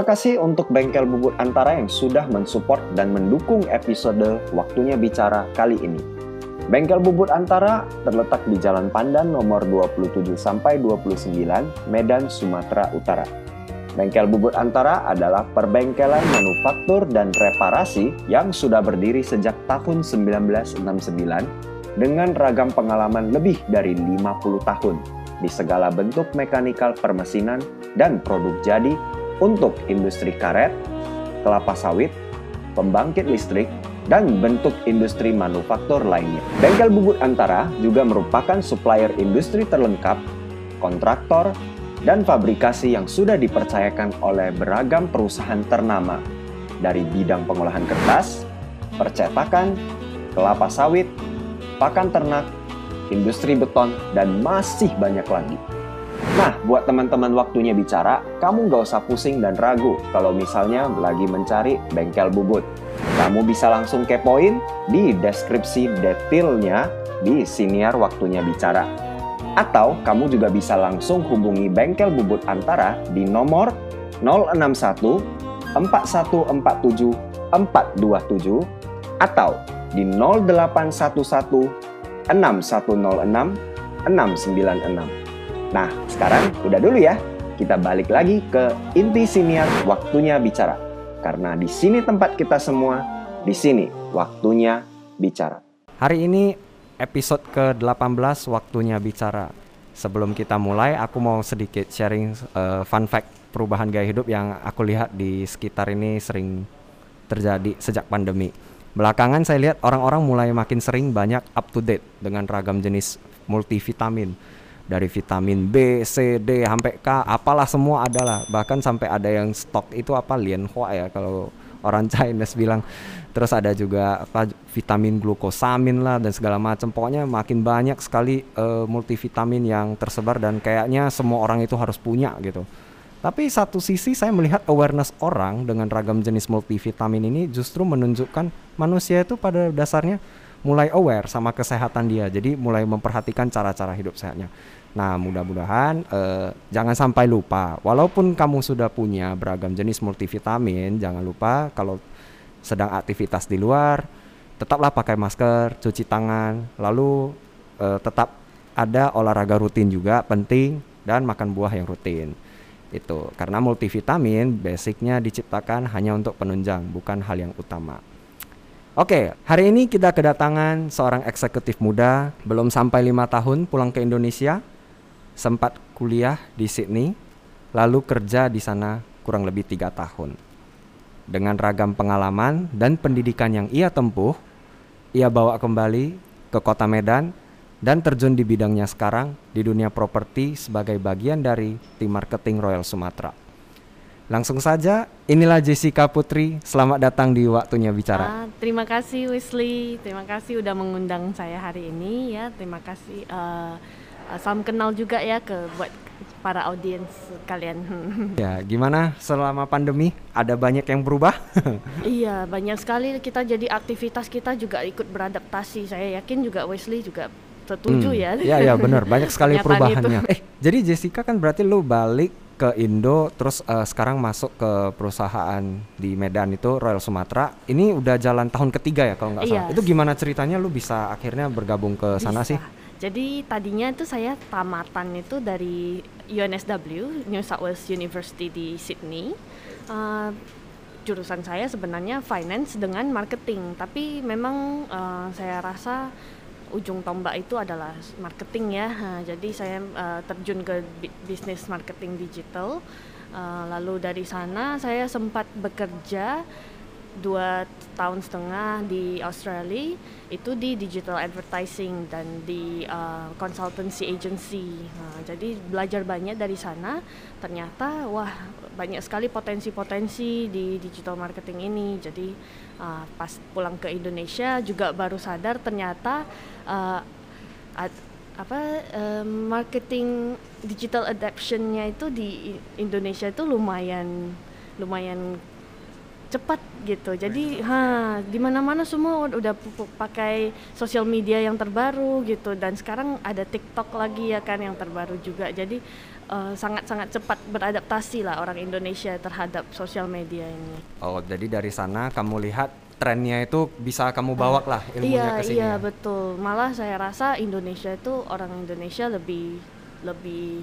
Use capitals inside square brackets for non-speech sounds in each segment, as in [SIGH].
Terima kasih untuk Bengkel Bubut Antara yang sudah mensupport dan mendukung episode Waktunya Bicara kali ini. Bengkel Bubut Antara terletak di Jalan Pandan nomor 27 sampai 29, Medan, Sumatera Utara. Bengkel Bubut Antara adalah perbengkelan manufaktur dan reparasi yang sudah berdiri sejak tahun 1969 dengan ragam pengalaman lebih dari 50 tahun di segala bentuk mekanikal permesinan dan produk jadi untuk industri karet, kelapa sawit, pembangkit listrik, dan bentuk industri manufaktur lainnya. Bengkel Bubut Antara juga merupakan supplier industri terlengkap, kontraktor, dan fabrikasi yang sudah dipercayakan oleh beragam perusahaan ternama dari bidang pengolahan kertas, percetakan, kelapa sawit, pakan ternak, industri beton, dan masih banyak lagi. Nah, buat teman-teman waktunya bicara, kamu nggak usah pusing dan ragu kalau misalnya lagi mencari bengkel bubut. Kamu bisa langsung kepoin di deskripsi detailnya di siniar waktunya bicara. Atau kamu juga bisa langsung hubungi bengkel bubut antara di nomor 061 4147 427 atau di 0811 6106 696. Nah, sekarang udah dulu ya. Kita balik lagi ke inti siniar waktunya bicara. Karena di sini tempat kita semua, di sini waktunya bicara. Hari ini episode ke-18 waktunya bicara. Sebelum kita mulai, aku mau sedikit sharing uh, fun fact perubahan gaya hidup yang aku lihat di sekitar ini sering terjadi sejak pandemi. Belakangan saya lihat orang-orang mulai makin sering banyak up to date dengan ragam jenis multivitamin dari vitamin B, C, D sampai K, apalah semua adalah. Bahkan sampai ada yang stok itu apa lianhua ya kalau orang [LAUGHS] Chinese bilang. Terus ada juga apa vitamin glukosamin lah dan segala macam. Pokoknya makin banyak sekali uh, multivitamin yang tersebar dan kayaknya semua orang itu harus punya gitu. Tapi satu sisi saya melihat awareness orang dengan ragam jenis multivitamin ini justru menunjukkan manusia itu pada dasarnya mulai aware sama kesehatan dia. Jadi mulai memperhatikan cara-cara hidup sehatnya. Nah, mudah-mudahan uh, jangan sampai lupa. Walaupun kamu sudah punya beragam jenis multivitamin, jangan lupa kalau sedang aktivitas di luar, tetaplah pakai masker, cuci tangan, lalu uh, tetap ada olahraga rutin juga penting dan makan buah yang rutin. Itu karena multivitamin basicnya diciptakan hanya untuk penunjang, bukan hal yang utama. Oke, hari ini kita kedatangan seorang eksekutif muda, belum sampai lima tahun pulang ke Indonesia, sempat kuliah di Sydney, lalu kerja di sana kurang lebih tiga tahun. Dengan ragam pengalaman dan pendidikan yang ia tempuh, ia bawa kembali ke kota Medan dan terjun di bidangnya sekarang di dunia properti sebagai bagian dari tim marketing Royal Sumatera. Langsung saja, inilah Jessica Putri. Selamat datang di waktunya bicara. Ah, terima kasih Wesley, terima kasih udah mengundang saya hari ini ya. Terima kasih. Uh, uh, salam kenal juga ya ke buat para audiens kalian. [LAUGHS] Ya, gimana selama pandemi? Ada banyak yang berubah? [LAUGHS] iya, banyak sekali kita jadi aktivitas kita juga ikut beradaptasi. Saya yakin juga Wesley juga setuju hmm. ya. Iya, iya benar, [LAUGHS] banyak sekali perubahannya. Itu. Eh, jadi Jessica kan berarti lu balik ke Indo terus uh, sekarang masuk ke perusahaan di Medan itu Royal Sumatera. Ini udah jalan tahun ketiga ya kalau nggak salah. Iya. Itu gimana ceritanya lu bisa akhirnya bergabung ke sana bisa. sih? Jadi tadinya itu saya tamatan itu dari UNSW, New South Wales University di Sydney. Uh, jurusan saya sebenarnya finance dengan marketing, tapi memang uh, saya rasa ujung tombak itu adalah marketing ya. Uh, jadi saya uh, terjun ke bisnis marketing digital. Uh, lalu dari sana saya sempat bekerja dua tahun setengah di Australia itu di digital advertising dan di uh, consultancy agency. Nah, jadi belajar banyak dari sana. Ternyata wah banyak sekali potensi-potensi di digital marketing ini. Jadi uh, pas pulang ke Indonesia juga baru sadar ternyata uh, ad, apa uh, marketing digital adaptionnya itu di Indonesia itu lumayan lumayan cepat gitu. Jadi ha di mana-mana semua udah pakai sosial media yang terbaru gitu dan sekarang ada TikTok lagi ya kan yang terbaru juga. Jadi eh, sangat-sangat uh, cepat beradaptasi lah orang Indonesia terhadap sosial media ini. Oh, jadi dari sana kamu lihat trennya itu bisa kamu bawa lah ilmunya iya, ke sini. Iya, ya? betul. Malah saya rasa Indonesia itu orang Indonesia lebih lebih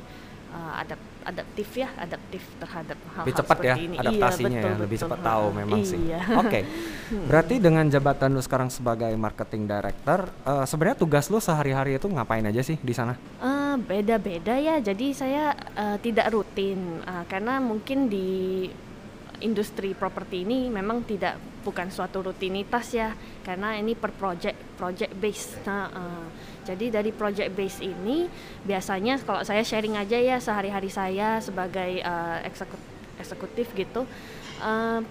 uh, adap adaptif ya, adaptif terhadap hal-hal lebih cepat ya ini. adaptasinya iya, betul, ya, lebih betul. cepat tahu memang iya. sih. Oke. Okay. [LAUGHS] Berarti dengan jabatan lu sekarang sebagai marketing director, uh, sebenarnya tugas lu sehari-hari itu ngapain aja sih di sana? Uh, beda-beda ya. Jadi saya uh, tidak rutin uh, karena mungkin di industri properti ini memang tidak bukan suatu rutinitas ya karena ini per project project base nah uh, jadi dari project base ini biasanya kalau saya sharing aja ya sehari-hari saya sebagai uh, eksekutif gitu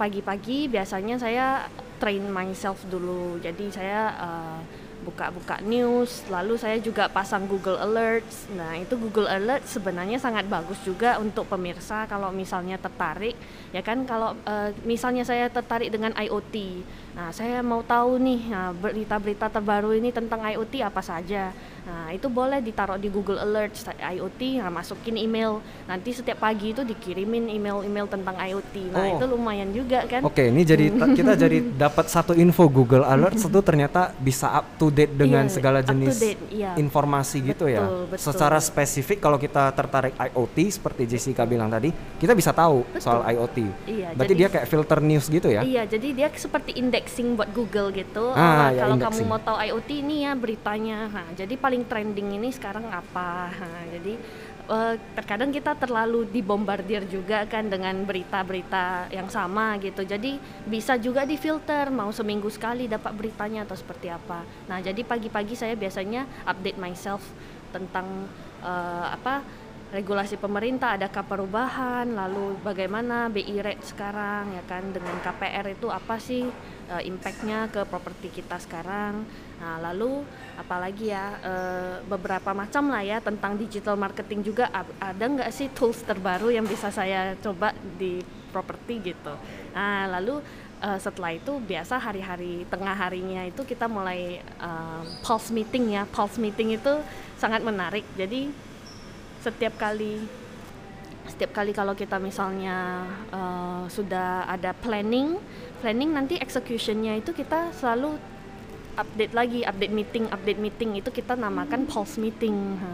pagi-pagi uh, biasanya saya train myself dulu jadi saya uh, buka-buka news, lalu saya juga pasang Google Alerts. Nah, itu Google Alerts sebenarnya sangat bagus juga untuk pemirsa kalau misalnya tertarik, ya kan kalau uh, misalnya saya tertarik dengan IoT. Nah, saya mau tahu nih nah, berita-berita terbaru ini tentang IoT apa saja. Nah, itu boleh ditaruh di Google Alerts IoT, nah, masukin email. Nanti setiap pagi itu dikirimin email-email tentang IoT. Nah, oh. itu lumayan juga kan. Oke, ini jadi kita jadi [LAUGHS] dapat satu info Google Alerts [LAUGHS] itu ternyata bisa up to date dengan iya, segala jenis date, iya. informasi betul, gitu ya. Betul. Secara spesifik kalau kita tertarik IoT seperti Jessica bilang tadi, kita bisa tahu betul. soal IoT. Iya, Berarti jadi, dia kayak filter news gitu ya. Iya, jadi dia seperti indexing buat Google gitu. Ah, oh, ya, kalau indexing. kamu mau tahu IoT ini ya beritanya. Nah, jadi paling paling trending ini sekarang apa? Nah, jadi uh, terkadang kita terlalu dibombardir juga kan dengan berita-berita yang sama gitu. Jadi bisa juga difilter mau seminggu sekali dapat beritanya atau seperti apa. Nah jadi pagi-pagi saya biasanya update myself tentang uh, apa regulasi pemerintah adakah perubahan lalu bagaimana BI rate sekarang ya kan dengan KPR itu apa sih uh, impactnya ke properti kita sekarang Nah, lalu apalagi ya e, beberapa macam lah ya tentang digital marketing juga ada nggak sih tools terbaru yang bisa saya coba di properti gitu. Nah, lalu e, setelah itu biasa hari-hari tengah harinya itu kita mulai e, pulse meeting ya. Pulse meeting itu sangat menarik. Jadi setiap kali setiap kali kalau kita misalnya uh, sudah ada planning, planning nanti executionnya itu kita selalu update lagi update meeting update meeting itu kita namakan pulse meeting. Ha.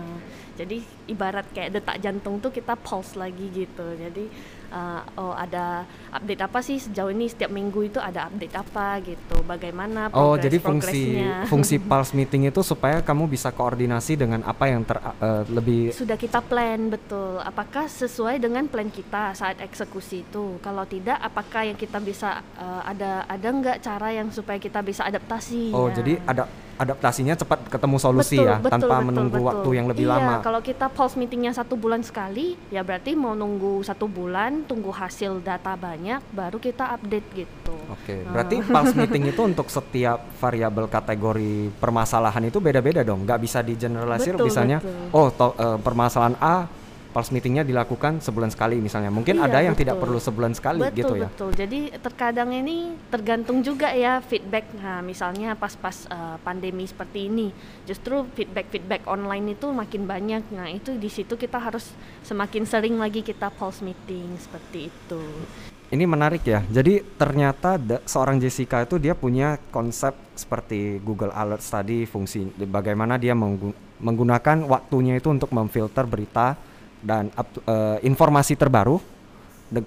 jadi ibarat kayak detak jantung tuh kita pulse lagi gitu. Jadi uh, oh ada update apa sih? Sejauh ini setiap minggu itu ada update apa gitu? Bagaimana progress, oh jadi fungsi [LAUGHS] fungsi pulse meeting itu supaya kamu bisa koordinasi dengan apa yang ter uh, lebih sudah kita plan betul. Apakah sesuai dengan plan kita saat eksekusi itu? Kalau tidak apakah yang kita bisa uh, ada ada nggak cara yang supaya kita bisa adaptasi? Oh ya. jadi ada adaptasinya cepat ketemu solusi betul, ya betul, tanpa betul, menunggu betul. waktu yang lebih iya, lama. Kalau kita pulse meetingnya satu bulan sekali, ya berarti mau nunggu satu bulan, tunggu hasil data banyak, baru kita update gitu. Oke, okay. berarti pulse meeting itu untuk setiap variabel kategori permasalahan itu beda-beda dong, nggak bisa di generalisir misalnya, betul. oh to, uh, permasalahan A pulse meetingnya dilakukan sebulan sekali misalnya. Mungkin iya, ada yang betul. tidak perlu sebulan sekali betul, gitu ya. Betul, Jadi terkadang ini tergantung juga ya feedback. Nah, misalnya pas-pas uh, pandemi seperti ini, justru feedback-feedback online itu makin banyak. Nah, itu di situ kita harus semakin sering lagi kita pulse meeting seperti itu. Ini menarik ya. Jadi ternyata seorang Jessica itu dia punya konsep seperti Google Alerts tadi fungsi bagaimana dia menggunakan waktunya itu untuk memfilter berita dan uh, informasi terbaru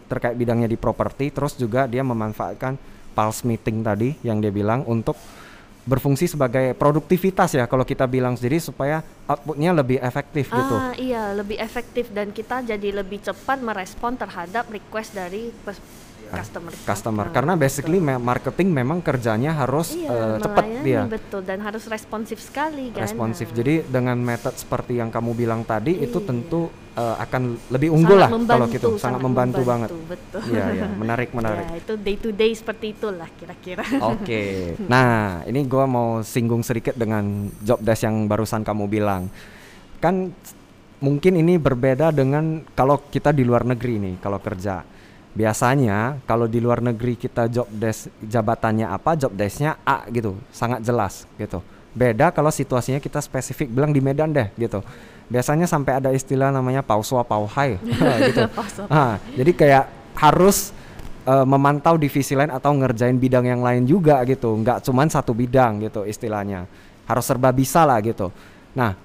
terkait bidangnya di properti terus juga dia memanfaatkan pulse meeting tadi yang dia bilang untuk berfungsi sebagai produktivitas ya kalau kita bilang jadi supaya outputnya lebih efektif ah, gitu. Iya lebih efektif dan kita jadi lebih cepat merespon terhadap request dari customer customer. karena basically me marketing memang kerjanya harus iya, uh, cepat dia betul. Dan harus responsif sekali kan? Responsif. Jadi dengan metode seperti yang kamu bilang tadi iya. itu tentu uh, akan lebih unggul lah kalau gitu. Sangat, sangat membantu, membantu banget. betul. Ya [LAUGHS] ya menarik menarik. ya, itu day to day seperti itulah kira-kira. Oke. Okay. [LAUGHS] nah ini gue mau singgung sedikit dengan job desk yang barusan kamu bilang. Kan mungkin ini berbeda dengan kalau kita di luar negeri nih kalau kerja biasanya kalau di luar negeri kita job desk jabatannya apa job desknya A gitu. Sangat jelas gitu. Beda kalau situasinya kita spesifik bilang di Medan deh gitu. Biasanya sampai ada istilah namanya pauswa pauhai [LAUGHS] gitu. [LAUGHS] Ah, jadi kayak harus uh, memantau divisi lain atau ngerjain bidang yang lain juga gitu. Nggak cuman satu bidang gitu istilahnya. Harus serba bisa lah gitu. Nah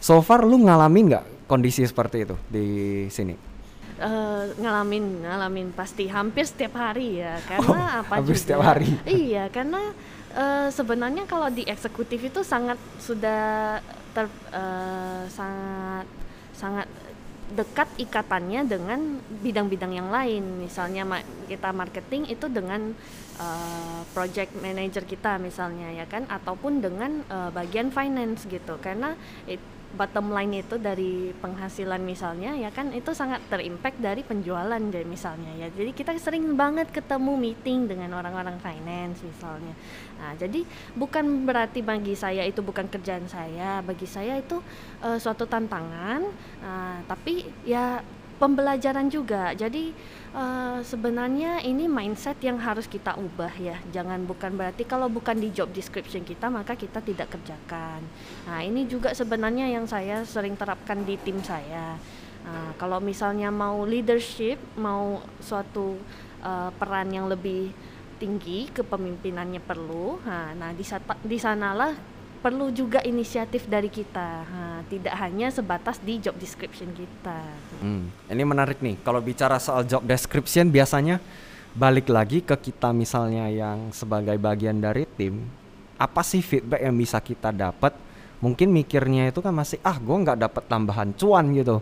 so far lu ngalamin nggak kondisi seperti itu di sini Uh, ngalamin ngalamin pasti hampir setiap hari ya. [LAUGHS] Karena oh, apa hampir juga? setiap hari. [LAUGHS] Iya karena uh, sebenarnya kalau di eksekutif itu sangat sudah ter uh, sangat sangat dekat ikatannya dengan bidang-bidang yang lain. Misalnya ma kita marketing itu dengan uh, project manager kita misalnya ya kan ataupun dengan uh, bagian finance gitu. Karena it, bottom line itu dari penghasilan misalnya ya kan itu sangat terimpact dari penjualan dari misalnya ya jadi kita sering banget ketemu meeting dengan orang-orang finance misalnya nah jadi bukan berarti bagi saya itu bukan kerjaan saya bagi saya itu uh, suatu tantangan uh, tapi ya pembelajaran juga. Jadi uh, sebenarnya ini mindset yang harus kita ubah ya. Jangan bukan berarti kalau bukan di job description kita maka kita tidak kerjakan. Nah ini juga sebenarnya yang saya sering terapkan di tim saya. Nah, kalau misalnya mau leadership, mau suatu uh, peran yang lebih tinggi kepemimpinannya perlu. Nah, nah di sanalah perlu juga inisiatif dari kita, ha, tidak hanya sebatas di job description kita. Hmm, ini menarik nih. Kalau bicara soal job description, biasanya balik lagi ke kita misalnya yang sebagai bagian dari tim, apa sih feedback yang bisa kita dapat? Mungkin mikirnya itu kan masih ah, gue nggak dapat tambahan cuan gitu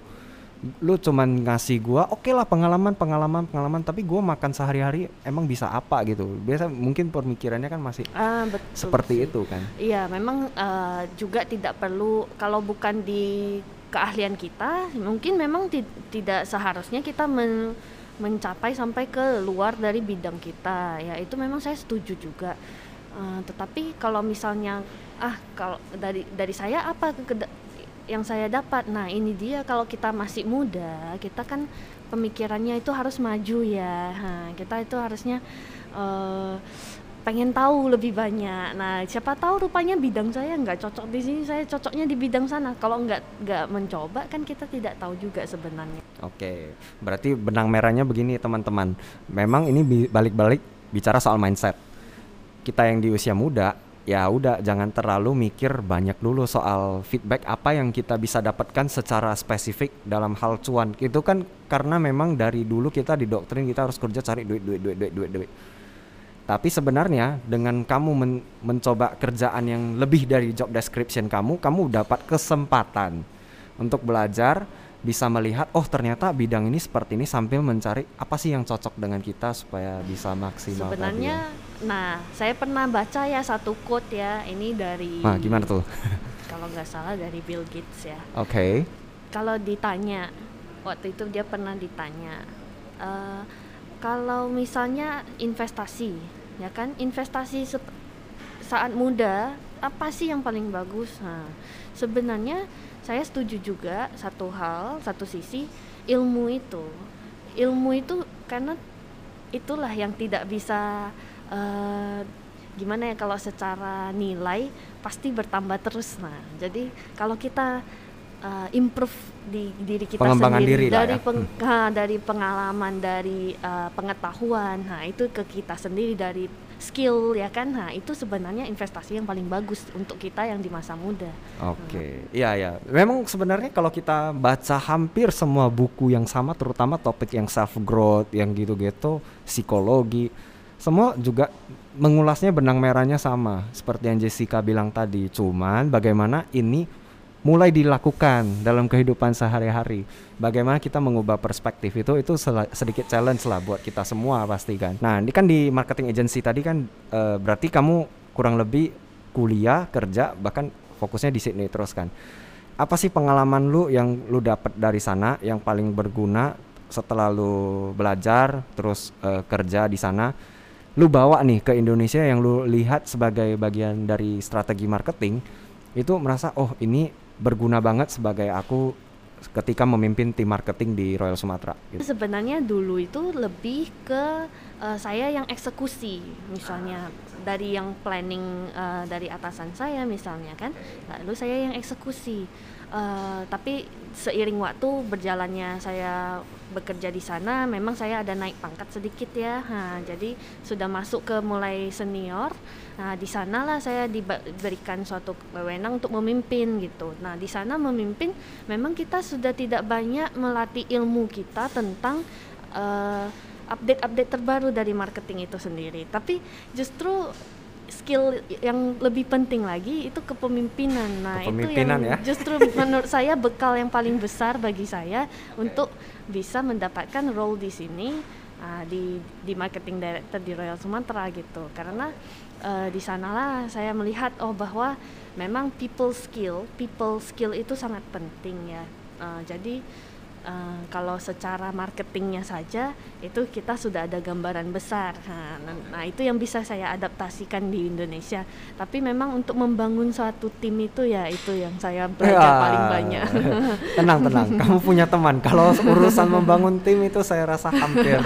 lu cuman ngasih gua oke okay lah pengalaman pengalaman pengalaman tapi gua makan sehari-hari emang bisa apa gitu. Biasa mungkin pemikirannya kan masih ah, betul seperti sih. itu kan. Iya memang uh, juga tidak perlu kalau bukan di keahlian kita mungkin memang tidak seharusnya kita men mencapai sampai ke luar dari bidang kita. Ya itu memang saya setuju juga. Uh, tetapi kalau misalnya ah kalau dari dari saya apa ke, yang saya dapat. Nah, ini dia kalau kita masih muda, kita kan pemikirannya itu harus maju ya. Nah, kita itu harusnya uh, pengen tahu lebih banyak. Nah, siapa tahu rupanya bidang saya nggak cocok di sini, saya cocoknya di bidang sana. Kalau nggak nggak mencoba kan kita tidak tahu juga sebenarnya. Oke, berarti benang merahnya begini teman-teman. Memang ini balik-balik bicara soal mindset. Kita yang di usia muda ya udah jangan terlalu mikir banyak dulu soal feedback apa yang kita bisa dapatkan secara spesifik dalam hal cuan itu kan karena memang dari dulu kita di doktrin kita harus kerja cari duit duit duit duit duit duit tapi sebenarnya dengan kamu men mencoba kerjaan yang lebih dari job description kamu kamu dapat kesempatan untuk belajar bisa melihat oh ternyata bidang ini seperti ini sambil mencari apa sih yang cocok dengan kita supaya bisa maksimal sebenarnya tadi. Nah saya pernah baca ya satu quote ya ini dari nah, gimana tuh? [LAUGHS] Kalau nggak salah dari Bill Gates ya. Oke. Okay. kalau ditanya waktu itu dia pernah ditanya uh, kalau misalnya investasi ya kan? Investasi saat muda apa sih yang paling bagus? Nah sebenarnya saya setuju juga satu hal satu sisi ilmu itu. Ilmu itu karena itulah yang tidak bisa uh, gimana ya kalau secara nilai pasti bertambah terus nah jadi kalau kita uh, improve di diri kita sendiri diri dari ya. peng, hmm. dari pengalaman dari uh, pengetahuan nah itu ke kita sendiri dari skill ya kan nah itu sebenarnya investasi yang paling bagus untuk kita yang di masa muda oke okay. iya ya memang sebenarnya kalau kita baca hampir semua buku yang sama terutama topik yang self growth yang gitu-gitu psikologi semua juga mengulasnya benang merahnya sama seperti yang Jessica bilang tadi cuman bagaimana ini mulai dilakukan dalam kehidupan sehari-hari. Bagaimana kita mengubah perspektif itu itu sedikit challenge lah buat kita semua pasti kan. Nah, ini kan di marketing agency tadi kan uh, berarti kamu kurang lebih kuliah, kerja bahkan fokusnya di Sydney terus kan. Apa sih pengalaman lu yang lu dapat dari sana yang paling berguna setelah lu belajar terus uh, kerja di sana? Lu bawa nih ke Indonesia yang lu lihat sebagai bagian dari strategi marketing itu merasa oh ini berguna banget sebagai aku ketika memimpin tim marketing di Royal Sumatera? Gitu. Sebenarnya dulu itu lebih ke uh, saya yang eksekusi, misalnya dari yang planning uh, dari atasan saya misalnya kan, lalu saya yang eksekusi. Uh, tapi seiring waktu berjalannya saya bekerja di sana, memang saya ada naik pangkat sedikit ya. Nah, jadi sudah masuk ke mulai senior. Nah, di sanalah saya diberikan suatu wewenang untuk memimpin gitu. Nah, di sana memimpin memang kita sudah tidak banyak melatih ilmu kita tentang uh, update-update terbaru dari marketing itu sendiri. Tapi justru skill yang lebih penting lagi itu kepemimpinan. Nah, kepemimpinan itu yang ya? [LAUGHS] justru menurut saya bekal yang paling besar bagi saya untuk bisa mendapatkan role di sini uh, di di marketing director di Royal Sumatera gitu. Karena uh, di sanalah saya melihat oh bahwa memang people skill, people skill itu sangat penting ya. Uh, jadi uh, kalau secara marketingnya saja itu kita sudah ada gambaran besar. Nah, nah itu yang bisa saya adaptasikan di Indonesia. Tapi memang untuk membangun suatu tim itu ya itu yang saya belajar ya, paling banyak. [LAUGHS] tenang tenang. Kamu punya teman. Kalau urusan membangun tim itu saya rasa hampir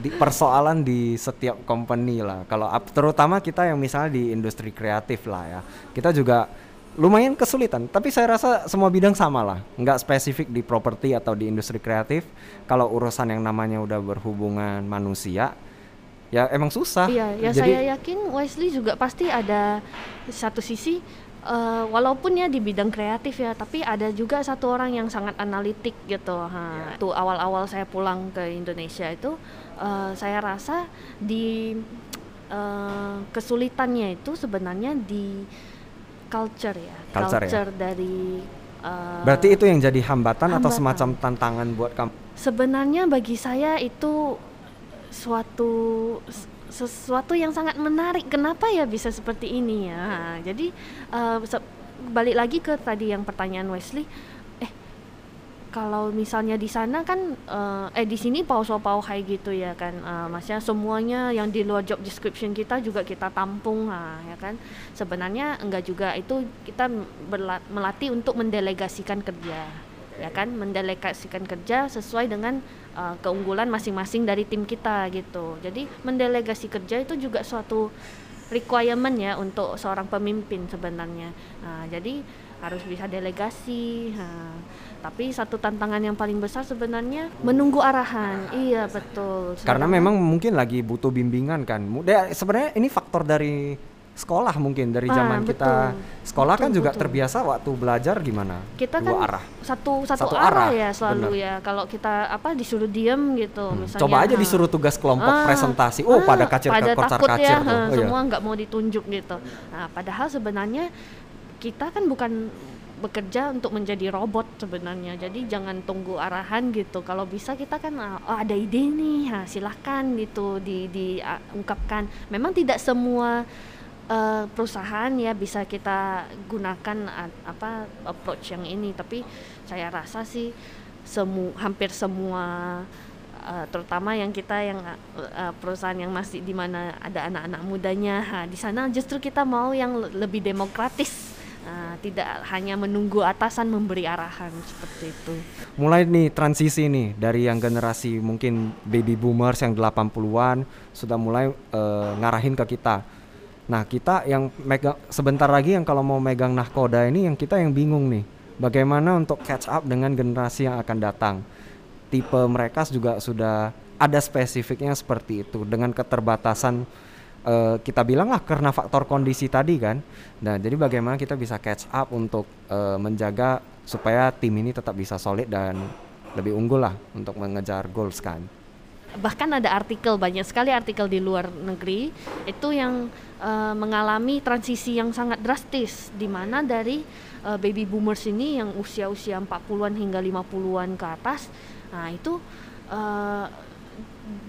di persoalan di setiap company lah. Kalau terutama kita yang misalnya di industri kreatif lah ya. Kita juga lumayan kesulitan. Tapi saya rasa semua bidang sama lah. Nggak spesifik di properti atau di industri kreatif. Kalau urusan yang namanya udah berhubungan manusia ya emang susah. Iya ya Jadi, saya yakin Wesley juga pasti ada satu sisi uh, walaupun ya di bidang kreatif ya tapi ada juga satu orang yang sangat analitik gitu. Ha tuh awal-awal saya pulang ke Indonesia itu uh, saya rasa di uh, kesulitannya itu sebenarnya di culture ya culture, ya? culture ya? dari uh, berarti itu yang jadi hambatan, hambatan atau semacam tantangan buat kamu sebenarnya bagi saya itu suatu sesuatu yang sangat menarik kenapa ya bisa seperti ini ya jadi uh, balik lagi ke tadi yang pertanyaan Wesley kalau misalnya di sana kan uh, eh di sini pauso pau kayak gitu ya kan. Uh, maksudnya semuanya yang di luar job description kita juga kita tampung ha, ya kan. Sebenarnya enggak juga itu kita melatih untuk mendelegasikan kerja ya kan. Mendelegasikan kerja sesuai dengan uh, keunggulan masing-masing dari tim kita gitu. Jadi mendelegasi kerja itu juga suatu requirement ya untuk seorang pemimpin sebenarnya. Nah, jadi harus bisa delegasi ha tapi satu tantangan yang paling besar sebenarnya menunggu arahan. Iya betul. Karena memang mungkin lagi butuh bimbingan kan. Ya, sebenarnya ini faktor dari sekolah mungkin dari ah, zaman betul. kita sekolah betul, kan juga betul. terbiasa waktu belajar gimana kita Dua kan arah satu satu, satu arah, arah ya selalu bener. ya kalau kita apa disuruh diem gitu hmm. misalnya coba aja ha. disuruh tugas kelompok ah, presentasi oh ah, pada kacir pada kocar takut kacir ya, tuh. Oh, iya. semua nggak mau ditunjuk gitu nah padahal sebenarnya kita kan bukan bekerja untuk menjadi robot sebenarnya. Jadi jangan tunggu arahan gitu. Kalau bisa kita kan ah, oh, ada ide nih ha, silahkan gitu di diungkapkan. Memang tidak semua uh, perusahaan ya bisa kita gunakan uh, apa approach yang ini. Tapi saya rasa sih semu hampir semua uh, terutama yang kita yang uh, perusahaan yang masih di mana ada anak-anak mudanya ha, di sana justru kita mau yang lebih demokratis uh, tidak hanya menunggu atasan memberi arahan seperti itu. Mulai nih transisi nih dari yang generasi mungkin baby boomers yang 80-an sudah mulai uh, ngarahin ke kita. Nah, kita yang megang sebentar lagi yang kalau mau megang nahkoda ini yang kita yang bingung nih. Bagaimana untuk catch up dengan generasi yang akan datang? Tipe mereka juga sudah ada spesifiknya seperti itu dengan keterbatasan uh, kita bilang lah karena faktor kondisi tadi kan. Nah, jadi bagaimana kita bisa catch up untuk uh, menjaga supaya tim ini tetap bisa solid dan lebih unggul lah untuk mengejar goals kan. Bahkan ada artikel banyak sekali artikel di luar negeri itu yang uh, mengalami transisi yang sangat drastis di mana dari uh, baby boomers ini yang usia-usia 40-an hingga 50-an ke atas. Nah, itu uh,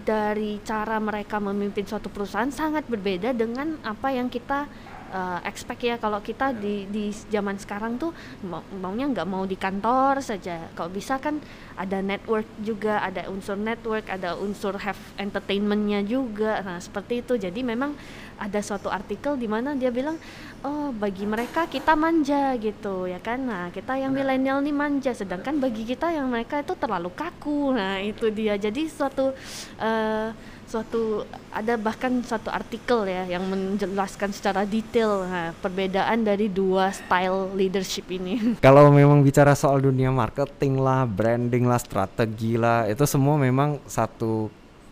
dari cara mereka memimpin suatu perusahaan sangat berbeda dengan apa yang kita uh, expect ya. Kalau kita di di zaman sekarang tuh mau, maunya nggak mau di kantor saja. Kalau bisa kan ada network juga ada unsur network ada unsur have entertainmentnya juga. Nah seperti itu. Jadi memang ada suatu artikel di mana dia bilang oh bagi mereka kita manja gitu ya kan? Nah kita yang milenial nih manja sedangkan bagi kita yang mereka itu terlalu kaku. Nah itu dia. Jadi suatu uh, suatu ada bahkan suatu artikel ya yang menjelaskan secara detail nah, perbedaan dari dua style leadership ini. [LAUGHS] Kalau memang bicara soal dunia marketing lah, branding lah, strategi lah, itu semua memang satu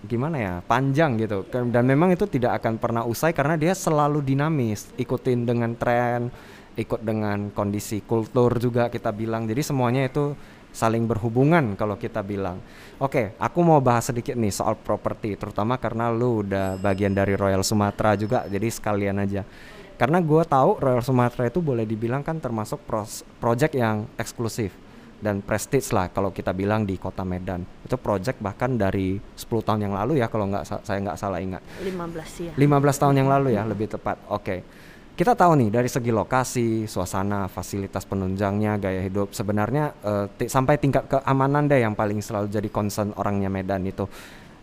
gimana ya panjang gitu. Dan memang itu tidak akan pernah usai karena dia selalu dinamis ikutin dengan tren ikut dengan kondisi kultur juga kita bilang. Jadi semuanya itu saling berhubungan kalau kita bilang. Oke aku mau bahas sedikit nih soal properti terutama karena lu udah bagian dari Royal Sumatera juga jadi sekalian aja. Karena gue tahu Royal Sumatera itu boleh dibilang kan termasuk project yang eksklusif dan prestige lah kalau kita bilang di kota Medan. Itu project bahkan dari 10 tahun yang lalu ya kalau nggak saya nggak salah ingat. 15 ya 15 tahun yang lalu ya lebih tepat. Oke. Okay. kita tahu nih dari segi lokasi suasana fasilitas penunjangnya gaya hidup sebenarnya uh, sampai tingkat keamanan deh yang paling selalu jadi concern orangnya Medan itu.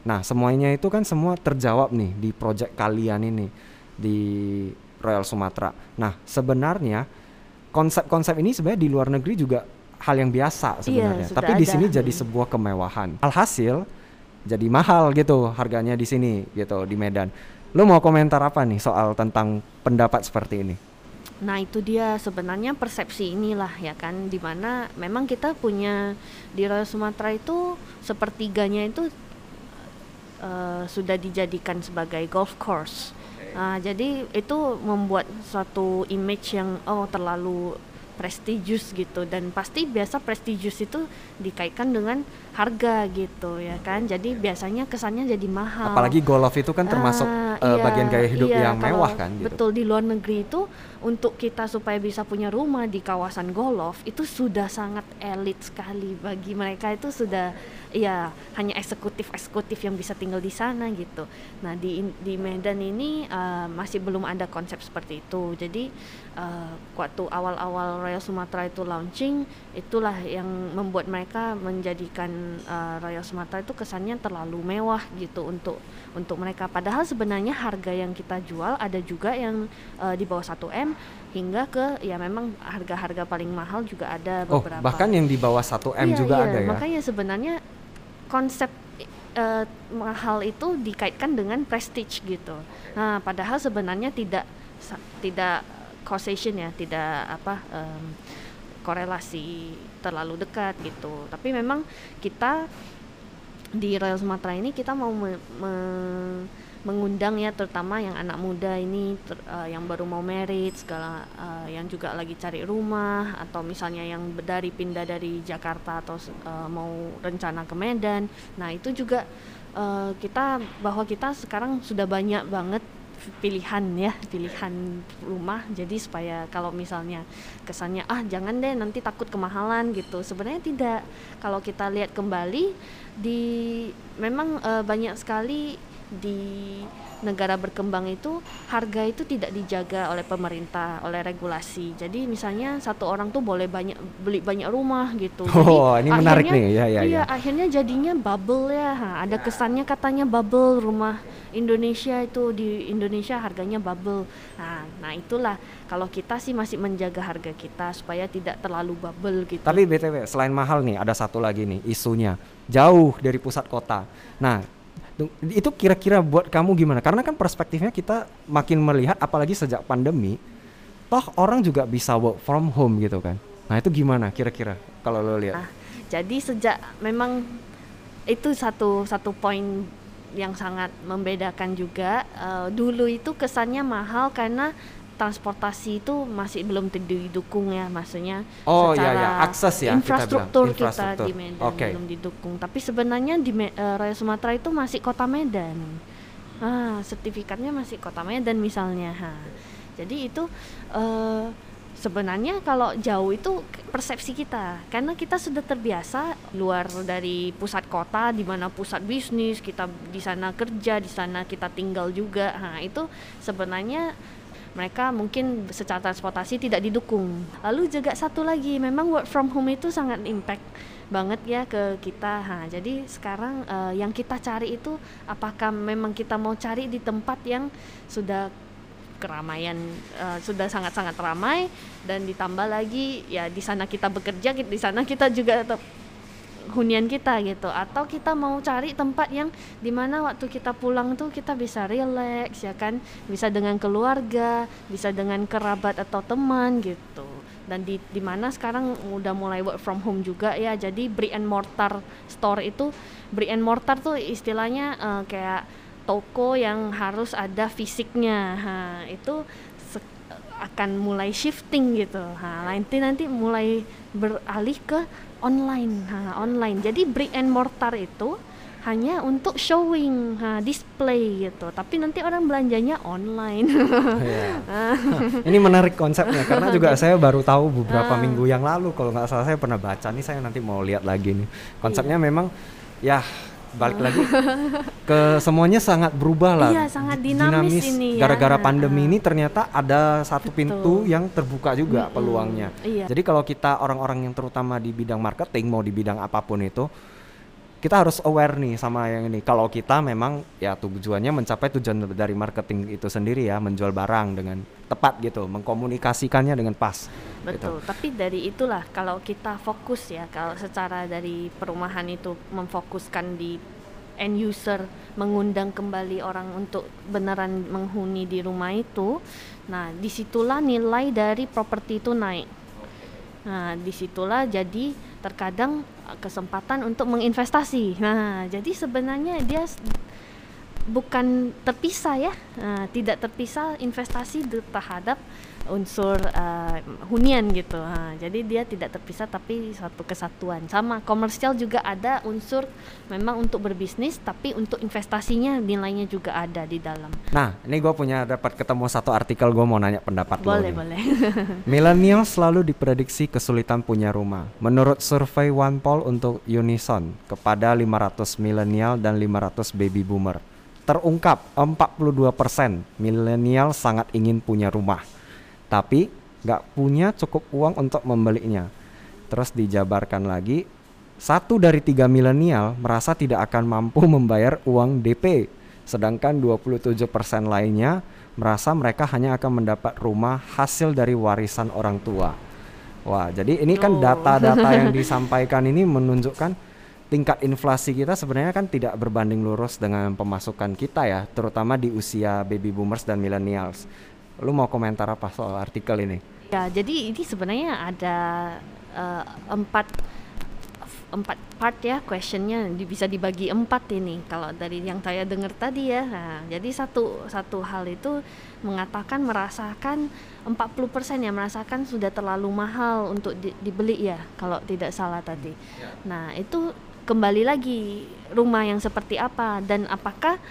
Nah semuanya itu kan semua terjawab nih di project kalian ini di Royal Sumatera nah sebenarnya konsep-konsep ini sebenarnya di luar negeri juga hal yang biasa iya, sebenarnya. Iya, Tapi di sini jadi sebuah kemewahan. Alhasil jadi mahal gitu harganya di sini gitu di Medan. Lo mau komentar apa nih soal tentang pendapat seperti ini? Nah itu dia sebenarnya persepsi inilah ya kan di mana memang kita punya di Royal Sumatera itu sepertiganya itu uh, sudah dijadikan sebagai golf course. Uh, jadi itu membuat suatu image yang oh terlalu prestigious gitu. Dan pasti biasa prestigious itu dikaitkan dengan harga gitu ya kan? Jadi biasanya kesannya jadi mahal. Apalagi golf itu kan termasuk uh, uh, iya, bagian gaya hidup iya, yang mewah kan gitu. betul di luar negeri itu untuk kita supaya bisa punya rumah di kawasan golf itu sudah sangat elit sekali. Bagi mereka itu sudah ya hanya eksekutif eksekutif yang bisa tinggal di sana gitu. Nah di di Medan ini uh, masih belum ada konsep seperti itu. Jadi uh, waktu awal-awal Royal Sumatera itu launching itulah yang membuat mereka menjadikan uh, Royal Sumatera itu kesannya terlalu mewah gitu untuk untuk mereka padahal sebenarnya harga yang kita jual ada juga yang uh, di bawah 1 m hingga ke ya memang harga-harga paling mahal juga ada oh, beberapa. Oh, bahkan yang di bawah 1 M iya, juga iya. ada ya. Makanya sebenarnya konsep uh, mahal itu dikaitkan dengan prestige gitu. Nah, padahal sebenarnya tidak tidak causation ya, tidak apa um, korelasi terlalu dekat gitu. Tapi memang kita di Royal Sumatera ini kita mau me, me, mengundang ya terutama yang anak muda ini ter, uh, yang baru mau merit segala uh, yang juga lagi cari rumah atau misalnya yang dari pindah dari Jakarta atau uh, mau rencana ke Medan. Nah itu juga uh, kita bahwa kita sekarang sudah banyak banget pilihan ya pilihan rumah. Jadi supaya kalau misalnya kesannya ah jangan deh nanti takut kemahalan gitu. Sebenarnya tidak. Kalau kita lihat kembali di memang uh, banyak sekali di negara berkembang itu harga itu tidak dijaga oleh pemerintah oleh regulasi. Jadi misalnya satu orang tuh boleh banyak beli banyak rumah gitu. [LAUGHS] Jadi oh ini menarik nih. Ya ya iya ya. akhirnya jadinya bubble ya. Ha, ada kesannya katanya bubble rumah Indonesia itu di Indonesia harganya bubble. Nah nah itulah. Kalau kita sih masih menjaga harga kita supaya tidak terlalu bubble gitu. Tapi btw selain mahal nih ada satu lagi nih isunya. Jauh dari pusat kota. Nah itu kira-kira buat kamu gimana? Karena kan perspektifnya kita makin melihat apalagi sejak pandemi, toh orang juga bisa work from home gitu kan. Nah, itu gimana kira-kira kalau lo lihat? Nah, jadi sejak memang itu satu satu poin yang sangat membedakan juga uh, dulu itu kesannya mahal karena transportasi itu masih belum didukung ya maksudnya oh, secara iya, iya. akses ya infrastruktur kita, kita di Medan okay. belum didukung. Tapi sebenarnya di uh, Raya Sumatera itu masih kota Medan. Ah sertifikatnya masih kota Medan misalnya. Ha. jadi itu uh, sebenarnya kalau jauh itu persepsi kita. Karena kita sudah terbiasa luar dari pusat kota di mana pusat bisnis kita di sana kerja di sana kita tinggal juga. Nah itu sebenarnya mereka mungkin secara transportasi tidak didukung. Lalu juga satu lagi, memang work from home itu sangat impact banget ya ke kita. Ha, jadi sekarang uh, yang kita cari itu apakah memang kita mau cari di tempat yang sudah keramaian uh, sudah sangat-sangat ramai dan ditambah lagi ya di sana kita bekerja di sana kita juga hunian kita gitu. Atau kita mau cari tempat yang di mana waktu kita pulang tuh kita bisa relax ya kan? Bisa dengan keluarga bisa dengan kerabat atau teman gitu. Dan di di mana sekarang udah mulai work from home juga ya. Jadi brick and mortar store itu brick and mortar tuh istilahnya uh, kayak toko yang harus ada fisiknya. Ha, itu akan mulai shifting gitu. Ha, nanti nanti mulai beralih ke online, ha, online. Jadi brick and mortar itu hanya untuk showing, ha, display gitu. Tapi nanti orang belanjanya online. [LAUGHS] [LAUGHS] yeah. [LAUGHS] Ini menarik konsepnya karena juga saya baru tahu beberapa uh. minggu yang lalu kalau nggak salah saya pernah baca nih saya nanti mau lihat lagi nih. Konsepnya yeah. memang ya balik lagi ke semuanya sangat berubah lah. Iya, sangat dinamis, dinamis ini ya. Gara-gara pandemi uh. ini ternyata ada satu Betul. pintu yang terbuka juga mm -hmm. peluangnya. Iya. Jadi kalau kita orang-orang yang terutama di bidang marketing mau di bidang apa pun itu kita harus aware nih sama yang ini. Kalau kita memang ya tujuannya mencapai tujuan dari marketing itu sendiri ya, menjual barang dengan tepat gitu, mengkomunikasikannya dengan pas. Betul. Gitu. Tapi dari itulah kalau kita fokus ya, kalau secara dari perumahan itu memfokuskan di end user, mengundang kembali orang untuk beneran menghuni di rumah itu, nah di situlah nilai dari properti itu naik. Nah di situlah jadi terkadang kesempatan untuk menginvestasi. Nah, jadi sebenarnya dia bukan terpisah ya, nah, tidak terpisah investasi terhadap unsur uh, hunian gitu. Nah, jadi dia tidak terpisah tapi satu kesatuan. Sama komersial juga ada unsur memang untuk berbisnis tapi untuk investasinya nilainya juga ada di dalam. Nah, ini gue punya dapat ketemu satu artikel gue mau nanya pendapat boleh, lo. Boleh, [LAUGHS] boleh. Milenial selalu diprediksi kesulitan punya rumah. Menurut survei OnePoll untuk Unison kepada 500 milenial dan 500 baby boomer terungkap 42% milenial sangat ingin punya rumah, tapi nggak punya cukup uang untuk membelinya. Terus dijabarkan lagi, satu dari tiga milenial merasa tidak akan mampu [LAUGHS] membayar uang DP, sedangkan 27% lainnya merasa mereka hanya akan mendapat rumah hasil dari warisan orang tua. Wah, jadi ini kan data-data yang [LAUGHS] disampaikan ini menunjukkan tingkat inflasi kita sebenarnya kan tidak berbanding lurus dengan pemasukan kita ya, terutama di usia baby boomers dan millennials. Lu mau komentar apa soal artikel ini? Ya, jadi ini sebenarnya ada uh, empat empat part ya questionnya bisa dibagi empat ini kalau dari yang saya dengar tadi ya nah, jadi satu satu hal itu mengatakan merasakan 40% yang merasakan sudah terlalu mahal untuk di, dibeli ya kalau tidak salah tadi ya. nah itu kembali lagi rumah yang seperti apa dan apakah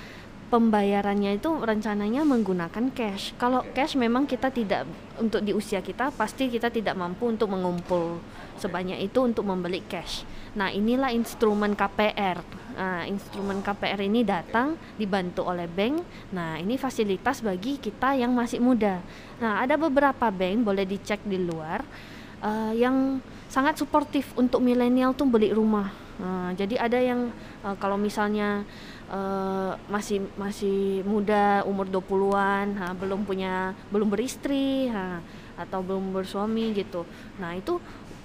pembayarannya itu rencananya menggunakan cash. Kalau cash memang kita tidak untuk di usia kita pasti kita tidak mampu untuk mengumpul sebanyak itu untuk membeli cash. Nah, inilah instrumen KPR. Nah, instrumen KPR ini datang dibantu oleh bank. Nah, ini fasilitas bagi kita yang masih muda. Nah, ada beberapa bank boleh dicek di luar uh, yang sangat suportif untuk milenial tuh beli rumah Uh, jadi ada yang uh, kalau misalnya uh, masih masih muda umur 20-an, ha, belum punya belum beristri, ha, atau belum bersuami gitu. Nah, itu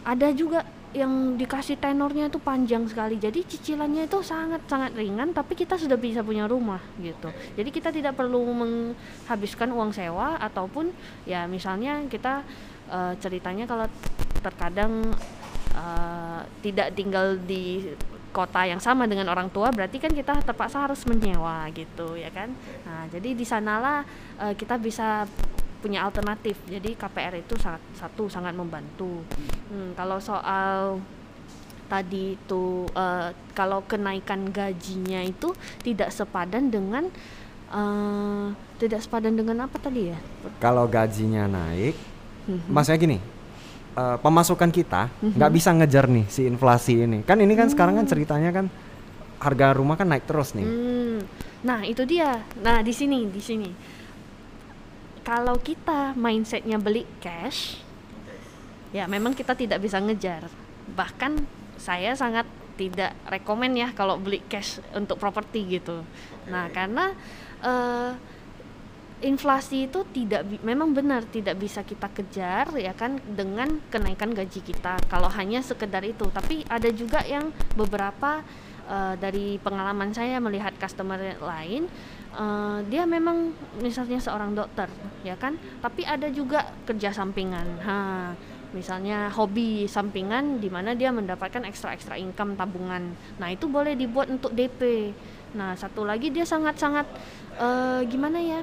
ada juga yang dikasih tenornya itu panjang sekali. Jadi cicilannya itu sangat-sangat ringan tapi kita sudah bisa punya rumah gitu. Jadi kita tidak perlu menghabiskan uang sewa ataupun ya misalnya kita uh, ceritanya kalau terkadang uh, tidak tinggal di kota yang sama dengan orang tua berarti kan kita terpaksa harus menyewa gitu ya kan? Nah jadi di sanalah uh, kita bisa punya alternatif. Jadi KPR itu sangat satu sangat membantu. Hmm, kalau soal tadi itu uh, kalau kenaikan gajinya itu tidak sepadan dengan uh, tidak sepadan dengan apa tadi ya? Kalau gajinya naik mm -hmm. maksudnya gini uh, pemasukan kita nggak mm-hmm. bisa ngejar nih si inflasi ini. Kan ini kan mm. sekarang kan ceritanya kan harga rumah kan naik terus nih. Mm. Nah itu dia. Nah di sini di sini. Kalau kita mindsetnya beli cash, ya memang kita tidak bisa ngejar. Bahkan saya sangat tidak rekomend ya kalau beli cash untuk properti gitu. Nah karena uh, inflasi itu tidak memang benar tidak bisa kita kejar ya kan dengan kenaikan gaji kita kalau hanya sekedar itu. Tapi ada juga yang beberapa uh, dari pengalaman saya melihat customer lain uh, dia memang misalnya seorang dokter ya kan tapi ada juga kerja sampingan. Ha misalnya hobi sampingan di mana dia mendapatkan ekstra ekstra income tabungan. Nah itu boleh dibuat untuk DP nah satu lagi dia sangat sangat uh, gimana ya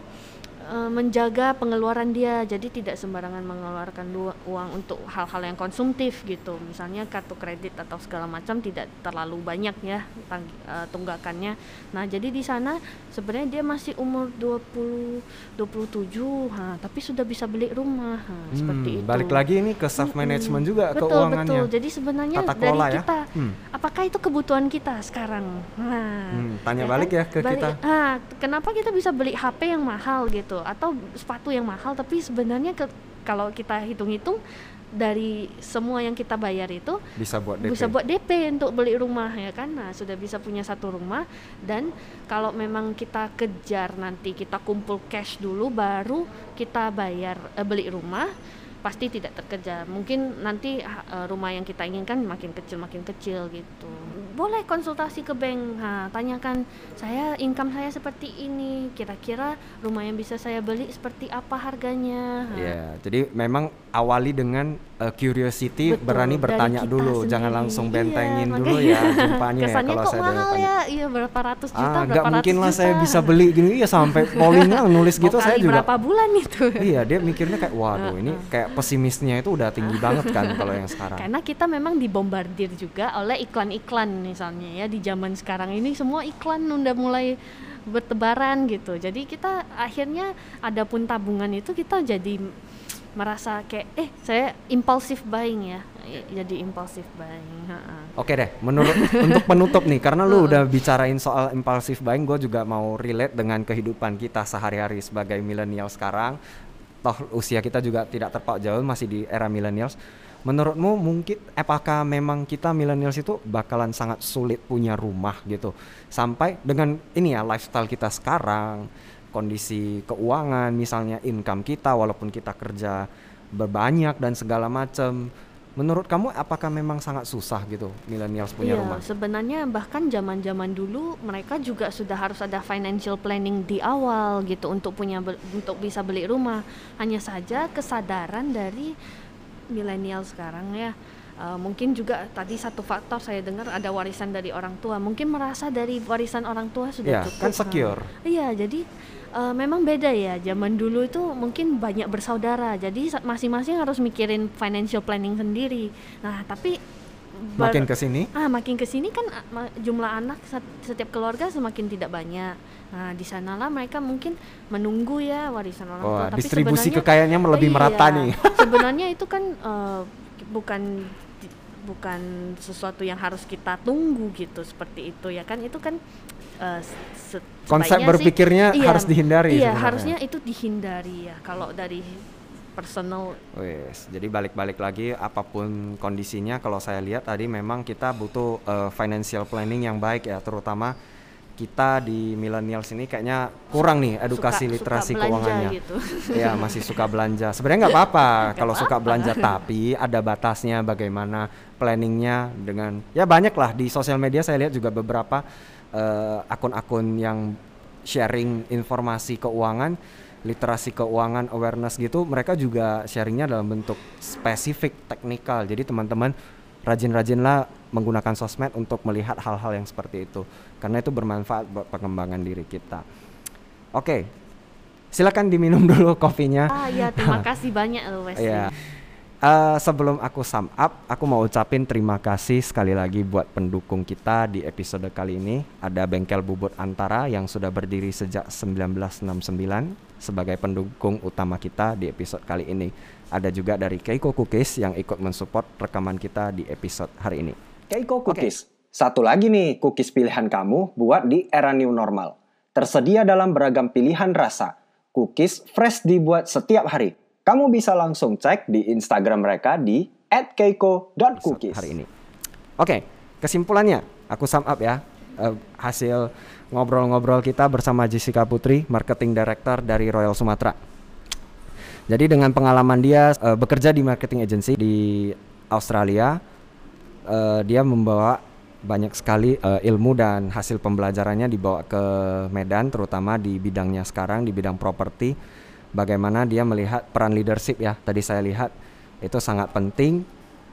uh, menjaga pengeluaran dia. Jadi tidak sembarangan mengeluarkan uang untuk hal-hal yang konsumtif gitu. Misalnya kartu kredit atau segala macam tidak terlalu banyak ya uh, tunggakannya. Nah jadi di sana sebenarnya dia masih umur 20 27 ha, tapi sudah bisa beli rumah. Ha, hmm, seperti itu. balik lagi ini ke self management hmm, juga betul, keuangannya. betul. Jadi sebenarnya Tata dari ya? kita hmm. apakah itu kebutuhan kita sekarang? Nah hmm, tanya ya balik kan? ya ke balik, kita. ah kenapa kita bisa beli HP yang mahal gitu atau sepatu yang mahal tapi sebenarnya ke, kalau kita hitung-hitung dari semua yang kita bayar itu bisa buat DP. bisa buat DP untuk beli rumah ya kan nah sudah bisa punya satu rumah dan kalau memang kita kejar nanti kita kumpul cash dulu baru kita bayar eh, beli rumah pasti tidak terkejar. Mungkin nanti uh, rumah yang kita inginkan makin kecil makin kecil gitu. Boleh konsultasi ke bank, ha, tanyakan saya income saya seperti ini, kira-kira rumah yang bisa saya beli seperti apa harganya. Iya, yeah, jadi memang awali dengan uh, curiosity Betul, berani bertanya dulu. Sendiri. jangan langsung iya, bentengin iya, dulu ya jumpanya ya kalau kok saya mahal ya? Iya berapa ratus juta ah, berapa mungkin lah juta. saya bisa beli gini. Iya sampai pollingnya nulis [LAUGHS] gitu saya juga berapa bulan itu? [LAUGHS] Iya dia mikirnya kayak waduh ini kayak pesimisnya itu udah tinggi banget kan kalau yang sekarang. Karena kita memang dibombardir juga oleh iklan-iklan misalnya ya di zaman sekarang ini semua iklan udah mulai bertebaran gitu. Jadi kita akhirnya adapun tabungan itu kita jadi merasa kayak eh saya impulsif buying ya. Jadi impulsif buying oke deh menurut [LAUGHS] untuk penutup nih karena lu udah bicarain soal impulsif buying gue juga mau relate dengan kehidupan kita sehari-hari sebagai milenial sekarang. Toh usia kita juga tidak terpaut jauh masih di era millennials menurutmu mungkin apakah memang kita millennials itu bakalan sangat sulit punya rumah gitu sampai dengan ini ya lifestyle kita sekarang kondisi keuangan misalnya income kita walaupun kita kerja berbanyak dan segala macam menurut kamu apakah memang sangat susah gitu millennials punya iya, rumah? sebenarnya bahkan zaman-zaman dulu mereka juga sudah harus ada financial planning di awal gitu untuk punya untuk bisa beli rumah. Hanya saja kesadaran dari milenial sekarang ya uh, mungkin juga tadi satu faktor saya dengar ada warisan dari orang tua. Mungkin merasa dari warisan orang tua sudah ya, cukup. kan secure. Iya, jadi uh, memang beda ya. Zaman dulu itu mungkin banyak bersaudara, jadi masing-masing harus mikirin financial planning sendiri. Nah, tapi makin ke sini ah makin ke sini kan jumlah anak setiap keluarga semakin tidak banyak nah di sanalah mereka mungkin menunggu ya warisan orang oh, tua tapi distribusi kekayaannya lebih iya, merata nih. [LAUGHS] sebenarnya itu kan uh, bukan bukan sesuatu yang harus kita tunggu gitu seperti itu ya kan. Itu kan uh, konsep berpikirnya sih, iya, harus dihindari iya sebenarnya. harusnya itu dihindari ya kalau dari personal. Wes, jadi balik-balik lagi apa pun kondisinya kalau saya lihat tadi memang kita butuh uh, financial planning yang baik ya terutama kita di millennials ini kayaknya kurang nih edukasi suka, literasi suka keuangannya. Gitu. [LAUGHS] ya masih suka belanja. Sebenarnya nggak apa-apa kalau suka belanja, tapi ada batasnya bagaimana planningnya dengan ya banyak lah di sosial media saya lihat juga beberapa uh, akun-akun yang sharing informasi keuangan, literasi keuangan, awareness gitu, mereka juga sharingnya dalam bentuk spesifik teknikal. Jadi teman-teman rajin-rajinlah menggunakan sosmed untuk melihat hal-hal yang seperti itu karena itu bermanfaat buat pengembangan diri kita. Oke. Silakan diminum [LAUGHS] dulu kopinya. Ah ya, terima [LAUGHS] kasih banyak loh Wesley. Ya. Uh, sebelum aku sum up, aku mau ucapin terima kasih sekali lagi buat pendukung kita di episode kali ini. Ada Bengkel Bubut Antara yang sudah berdiri sejak 1969 sebagai pendukung utama kita di episode kali ini. Ada juga dari Keiko Cookies yang ikut mensupport rekaman kita di episode hari ini. Keiko Cookies, okay. satu lagi nih cookies pilihan kamu buat di era new normal. Tersedia dalam beragam pilihan rasa. Cookies fresh dibuat setiap hari kamu bisa langsung cek di Instagram mereka di @keiko.cookies hari ini. Oke, kesimpulannya aku sum up ya. uh, hasil ngobrol-ngobrol kita bersama Jessica Putri, marketing director dari Royal Sumatera. Jadi dengan pengalaman dia uh, bekerja di marketing agency di Australia, uh, dia membawa banyak sekali uh, ilmu dan hasil pembelajarannya dibawa ke Medan, terutama di bidangnya sekarang di bidang properti. Bagaimana dia melihat peran leadership ya? Tadi saya lihat itu sangat penting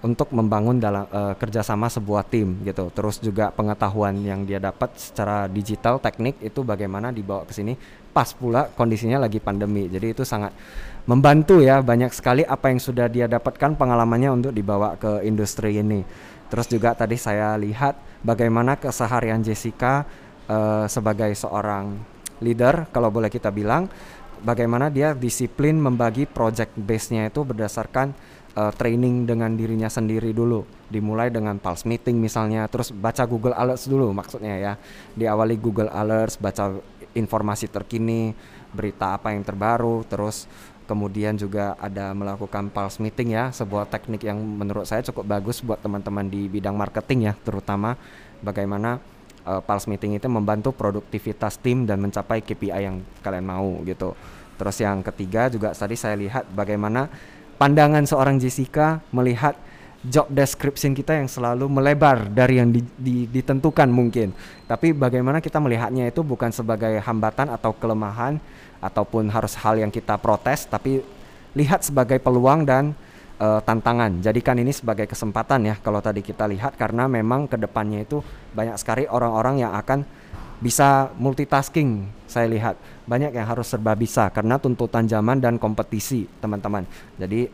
untuk membangun dalam uh, kerjasama sebuah tim gitu. Terus juga pengetahuan yang dia dapat secara digital teknik itu bagaimana dibawa ke sini pas pula kondisinya lagi pandemi. Jadi itu sangat membantu ya banyak sekali apa yang sudah dia dapatkan pengalamannya untuk dibawa ke industri ini. Terus juga tadi saya lihat bagaimana keseharian Jessica uh, sebagai seorang leader kalau boleh kita bilang bagaimana dia disiplin membagi project base-nya itu berdasarkan uh, training dengan dirinya sendiri dulu. Dimulai dengan pulse meeting misalnya terus baca Google Alerts dulu maksudnya ya. Diawali Google Alerts baca informasi terkini berita apa yang terbaru terus kemudian juga ada melakukan pulse meeting ya sebuah teknik yang menurut saya cukup bagus buat teman-teman di bidang marketing ya terutama bagaimana uh, pulse meeting itu membantu produktivitas tim dan mencapai KPI yang kalian mau gitu. Terus yang ketiga juga tadi saya lihat bagaimana pandangan seorang Jessica melihat job description kita yang selalu melebar dari yang di, di, ditentukan mungkin. Tapi bagaimana kita melihatnya itu bukan sebagai hambatan atau kelemahan ataupun harus hal yang kita protes, tapi lihat sebagai peluang dan uh, tantangan. Jadikan ini sebagai kesempatan ya kalau tadi kita lihat karena memang ke depannya itu banyak sekali orang-orang yang akan bisa multitasking saya lihat banyak yang harus serba bisa karena tuntutan zaman dan kompetisi teman-teman jadi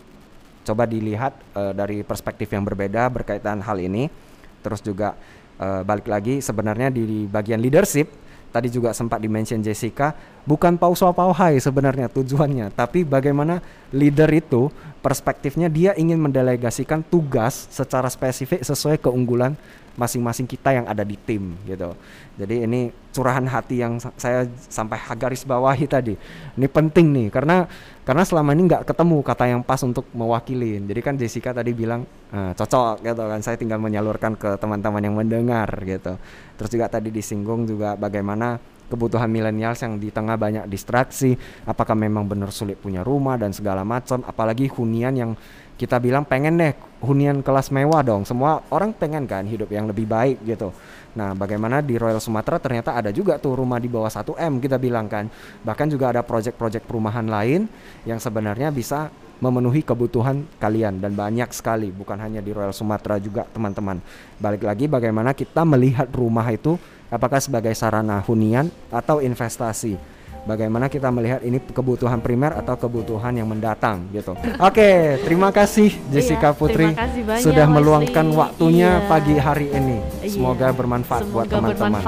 coba dilihat uh, dari perspektif yang berbeda berkaitan hal ini. Terus juga uh, balik lagi sebenarnya di bagian leadership tadi juga sempat dimention Jessica bukan pausa pauhai sebenarnya tujuannya tapi bagaimana leader itu perspektifnya dia ingin mendelegasikan tugas secara spesifik sesuai keunggulan masing-masing kita yang ada di tim gitu. Jadi ini curahan hati yang saya sampai garis bawahi tadi. Ini penting nih karena karena selama ini nggak ketemu kata yang pas untuk mewakili. Jadi kan Jessica tadi bilang e, cocok gitu kan. Saya tinggal menyalurkan ke teman-teman yang mendengar gitu. Terus juga tadi disinggung juga bagaimana kebutuhan milenial yang di tengah banyak distraksi, apakah memang benar sulit punya rumah dan segala macam, apalagi hunian yang kita bilang pengen deh hunian kelas mewah dong. Semua orang pengen kan hidup yang lebih baik gitu. Nah, bagaimana di Royal Sumatera ternyata ada juga tuh rumah di bawah 1 M kita bilang kan. Bahkan juga ada proyek-proyek perumahan lain yang sebenarnya bisa memenuhi kebutuhan kalian dan banyak sekali bukan hanya di Royal Sumatera juga teman-teman. Balik lagi bagaimana kita melihat rumah itu apakah sebagai sarana hunian atau investasi bagaimana kita melihat ini kebutuhan primer atau kebutuhan yang mendatang gitu. Oke, okay, terima kasih Jessica iya, Putri kasih sudah meluangkan waktunya iya. pagi hari ini. Semoga bermanfaat Semoga buat teman-teman.